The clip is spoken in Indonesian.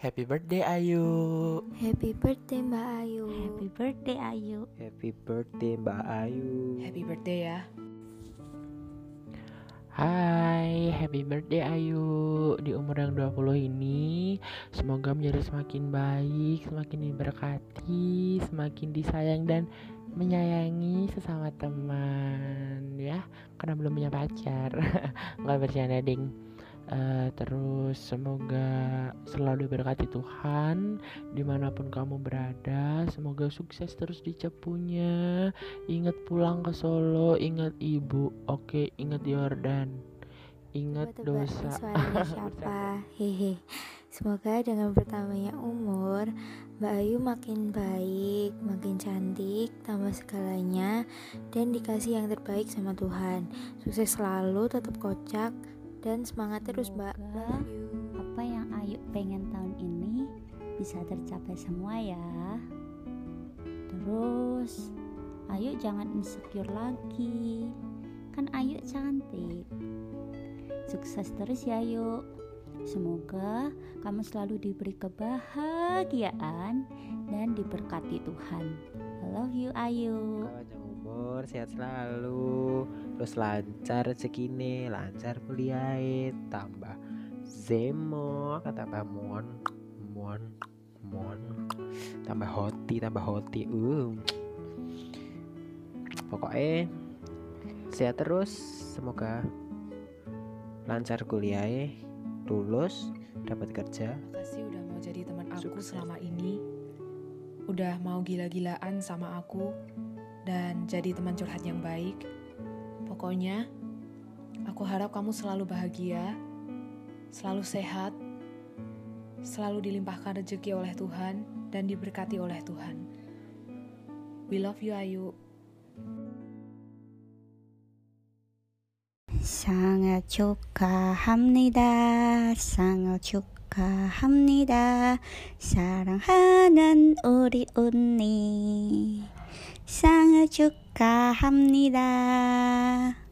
Happy birthday Ayu. Happy birthday Mbak Ayu. Happy birthday Ayu. Happy birthday Mbak Ayu. Happy birthday ya. Hai, happy birthday Ayu Di umur yang 20 ini Semoga menjadi semakin baik Semakin diberkati Semakin disayang dan menyayangi sesama teman Ya, karena belum punya pacar Nggak bercanda ding Uh, terus semoga selalu diberkati Tuhan di mana pun kamu berada semoga sukses terus di cepunya ingat pulang ke Solo ingat ibu oke ingat Yordan ingat Coba dosa siapa? Hehe. Semoga dengan bertambahnya umur, Mbak Ayu makin baik, makin cantik, tambah segalanya, dan dikasih yang terbaik sama Tuhan. Sukses selalu, tetap kocak, dan semangat terus Mbak. Apa yang Ayu pengen tahun ini bisa tercapai semua ya. Terus Ayu jangan insecure lagi. Kan Ayu cantik. Sukses terus ya Ayu. Semoga kamu selalu diberi kebahagiaan dan diberkati Tuhan. I love you Ayu. Umur, sehat selalu. Terus lancar rezekine, lancar kuliah, tambah zemo, tambah mon, mon, mon, tambah hoti, tambah hoti. Uh. Pokoknya sehat terus, semoga lancar kuliah, lulus, dapat kerja. Makasih udah mau jadi teman aku Sukses. selama ini. Udah mau gila-gilaan sama aku dan jadi teman curhat yang baik. Pokoknya aku harap kamu selalu bahagia, selalu sehat, selalu dilimpahkan rezeki oleh Tuhan dan diberkati oleh Tuhan. We love you Ayu. 생일 축하합니다. 생일 축하합니다. 사랑하는 우리 언니. 생일 축하합니다.